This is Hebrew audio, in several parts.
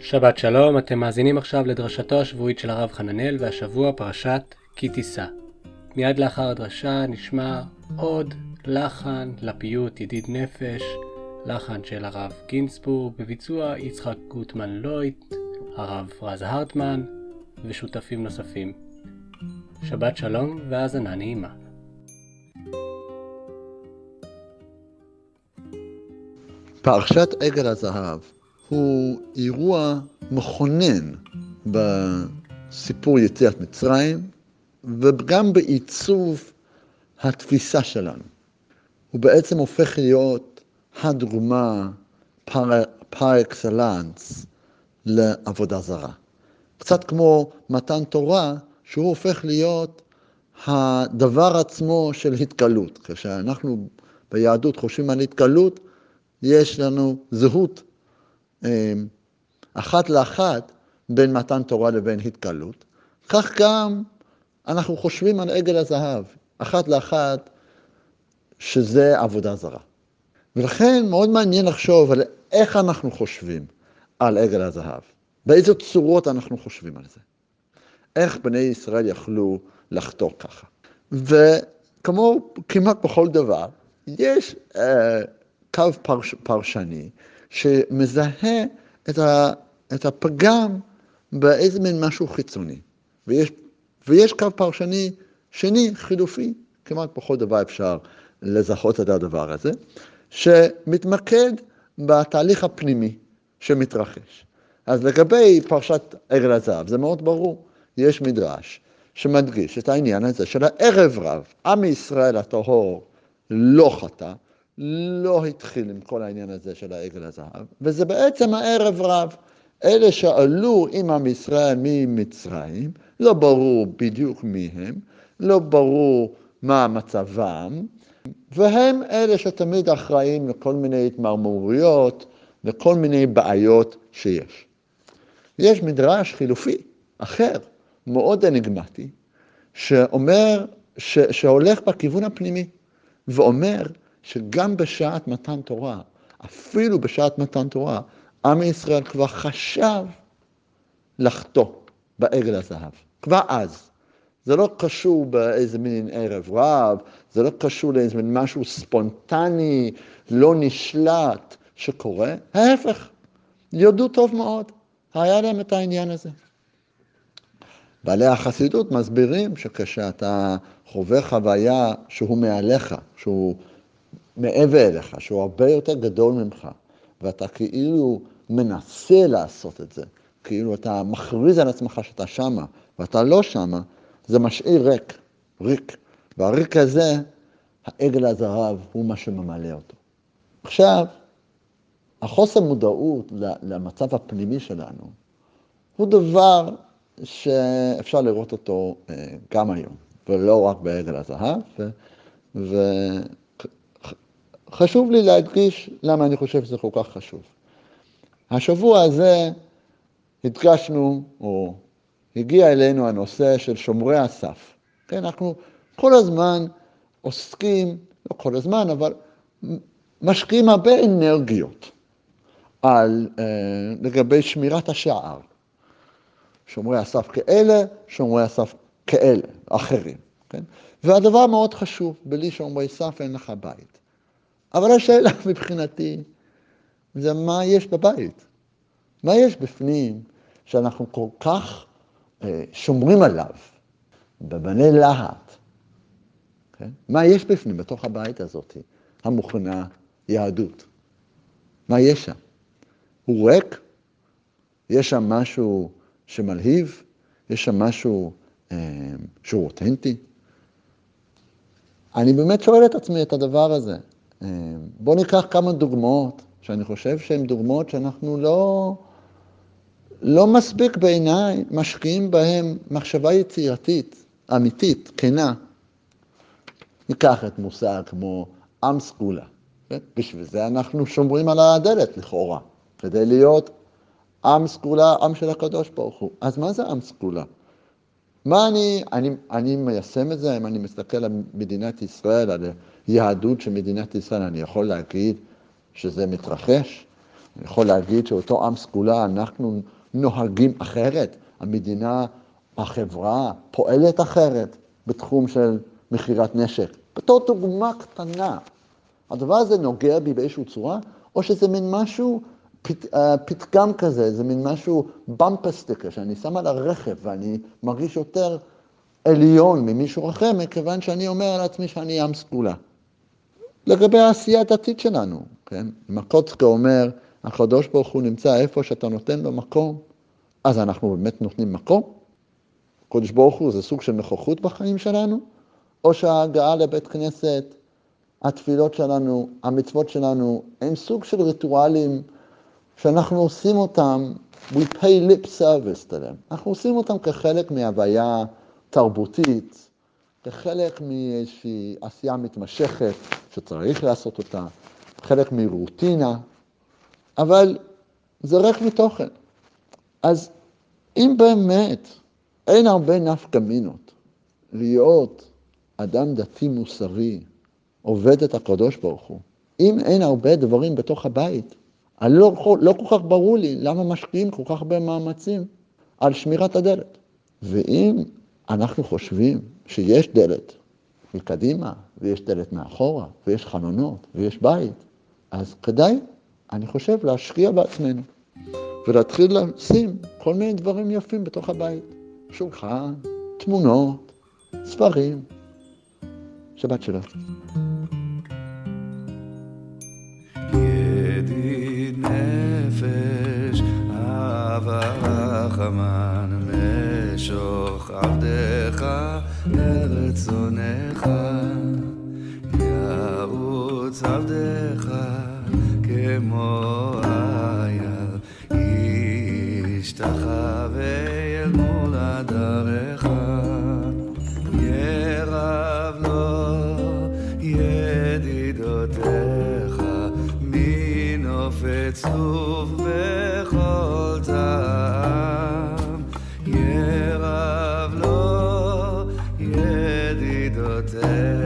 שבת שלום, אתם מאזינים עכשיו לדרשתו השבועית של הרב חננאל, והשבוע פרשת כי תישא. מיד לאחר הדרשה נשמע עוד לחן לפיוט ידיד נפש, לחן של הרב גינסבורג, בביצוע יצחק גוטמן לויט, הרב רז הרטמן ושותפים נוספים. שבת שלום והאזנה נעימה. פרשת עגל הזהב הוא אירוע מכונן בסיפור יציאת מצרים וגם בעיצוב התפיסה שלנו. הוא בעצם הופך להיות הדוגמה פר, אקסלנס לעבודה זרה. קצת כמו מתן תורה, שהוא הופך להיות הדבר עצמו של התגלות. כשאנחנו ביהדות חושבים על התגלות, יש לנו זהות אחת לאחת בין מתן תורה לבין התגלות. כך גם אנחנו חושבים על עגל הזהב, אחת לאחת שזה עבודה זרה. ולכן מאוד מעניין לחשוב על איך אנחנו חושבים על עגל הזהב, באיזה צורות אנחנו חושבים על זה. איך בני ישראל יכלו לחתור ככה. וכמו כמעט בכל דבר, יש אה, קו פרש, פרשני שמזהה את, ה, את הפגם באיזה מין משהו חיצוני. ויש, ויש קו פרשני שני, חילופי, כמעט בכל דבר אפשר לזהות את הדבר הזה, שמתמקד בתהליך הפנימי שמתרחש. אז לגבי פרשת עגל הזהב, זה מאוד ברור. יש מדרש שמדגיש את העניין הזה של הערב רב, עם ישראל הטהור לא חטא, לא התחיל עם כל העניין הזה של העגל הזהב, וזה בעצם הערב רב. אלה שעלו עם עם ישראל ממצרים, לא ברור בדיוק מי הם, לא ברור מה מצבם, והם אלה שתמיד אחראים לכל מיני התמרמרויות, לכל מיני בעיות שיש. יש מדרש חילופי אחר, מאוד אניגמטי, שאומר, ש, שהולך בכיוון הפנימי, ואומר שגם בשעת מתן תורה, אפילו בשעת מתן תורה, עם ישראל כבר חשב לחטוא בעגל הזהב, כבר אז. זה לא קשור באיזה מין ערב רב, זה לא קשור לאיזה מין משהו ספונטני, לא נשלט שקורה, ההפך, יודו טוב מאוד, היה להם את העניין הזה. בעלי החסידות מסבירים שכשאתה חווה חוויה שהוא מעליך, שהוא מעבר אליך, שהוא הרבה יותר גדול ממך, ואתה כאילו מנסה לעשות את זה, כאילו אתה מכריז על עצמך שאתה שמה, ואתה לא שמה, זה משאיר ריק, ריק. והריק הזה, העגל הזהב הוא מה שממלא אותו. עכשיו, החוסר מודעות למצב הפנימי שלנו הוא דבר שאפשר לראות אותו אה, גם היום, ולא רק בעגל הזהב, וחשוב לי להדגיש למה אני חושב שזה כל כך חשוב. השבוע הזה הדגשנו, או הגיע אלינו הנושא של שומרי הסף. כן, אנחנו כל הזמן עוסקים, לא כל הזמן, אבל משקיעים הרבה אנרגיות על, אה, לגבי שמירת השער. שומרי הסף כאלה, שומרי הסף כאלה, אחרים. כן? והדבר מאוד חשוב, בלי שומרי סף אין לך בית. אבל השאלה מבחינתי זה מה יש בבית. מה יש בפנים שאנחנו כל כך אה, שומרים עליו, בבני להט. כן? מה יש בפנים, בתוך הבית הזאת, המוכנה יהדות? מה יש שם? הוא ריק? יש שם משהו שמלהיב? יש שם משהו אה, שהוא אותנטי? אני באמת שואל את עצמי את הדבר הזה. אה, בואו ניקח כמה דוגמאות, שאני חושב שהן דוגמאות שאנחנו לא, לא מספיק בעיניי משקיעים בהן מחשבה יצירתית, אמיתית, כנה. ניקח את מושג כמו עם סגולה. כן? בשביל זה אנחנו שומרים על הדלת לכאורה, כדי להיות עם סגולה, עם של הקדוש ברוך הוא. אז מה זה עם סגולה? מה אני, אני, אני מיישם את זה, אם אני מסתכל על מדינת ישראל, על היהדות של מדינת ישראל, אני יכול להגיד שזה מתרחש? אני יכול להגיד שאותו עם סגולה, אנחנו נוהגים אחרת, המדינה, החברה פועלת אחרת בתחום של מכירת נשק. בתור דוגמה קטנה, הדבר הזה נוגע בי באיזושהי צורה, או שזה מין משהו, פת, uh, פתגם כזה, זה מין משהו במפר סטיקר שאני שם על הרכב ואני מרגיש יותר עליון ממישהו אחר, מכיוון שאני אומר על עצמי שאני עם סגולה. לגבי העשייה הדתית שלנו, כן? מקוצקה אומר, הקדוש ברוך הוא נמצא איפה שאתה נותן לו מקום, אז אנחנו באמת נותנים מקום? הקדוש ברוך הוא זה סוג של נוכחות בחיים שלנו, או שההגעה לבית כנסת, התפילות שלנו, המצוות שלנו, הם סוג של ריטואלים שאנחנו עושים אותם, we pay lip service to them. אנחנו עושים אותם כחלק מהוויה תרבותית, כחלק מאיזושהי עשייה מתמשכת שצריך לעשות אותה, חלק מרוטינה, אבל זה ריק מתוכן. אז אם באמת אין הרבה נפקא מינות להיות אדם דתי מוסרי, עובד את הקדוש ברוך הוא, אם אין הרבה דברים בתוך הבית, לא, לא כל כך ברור לי למה משקיעים כל כך הרבה מאמצים על שמירת הדלת. ואם אנחנו חושבים שיש דלת מקדימה, ויש דלת מאחורה, ויש חלונות, ויש בית, אז כדאי, אני חושב, להשקיע בעצמנו, ולהתחיל לשים כל מיני דברים יפים בתוך הבית. שולחן, תמונות, ספרים. שבת שלום. נפש, אהבה רחמן, משוך עבדך אל רצונך, ירוץ עבדך כמו ידידותיך,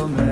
amor.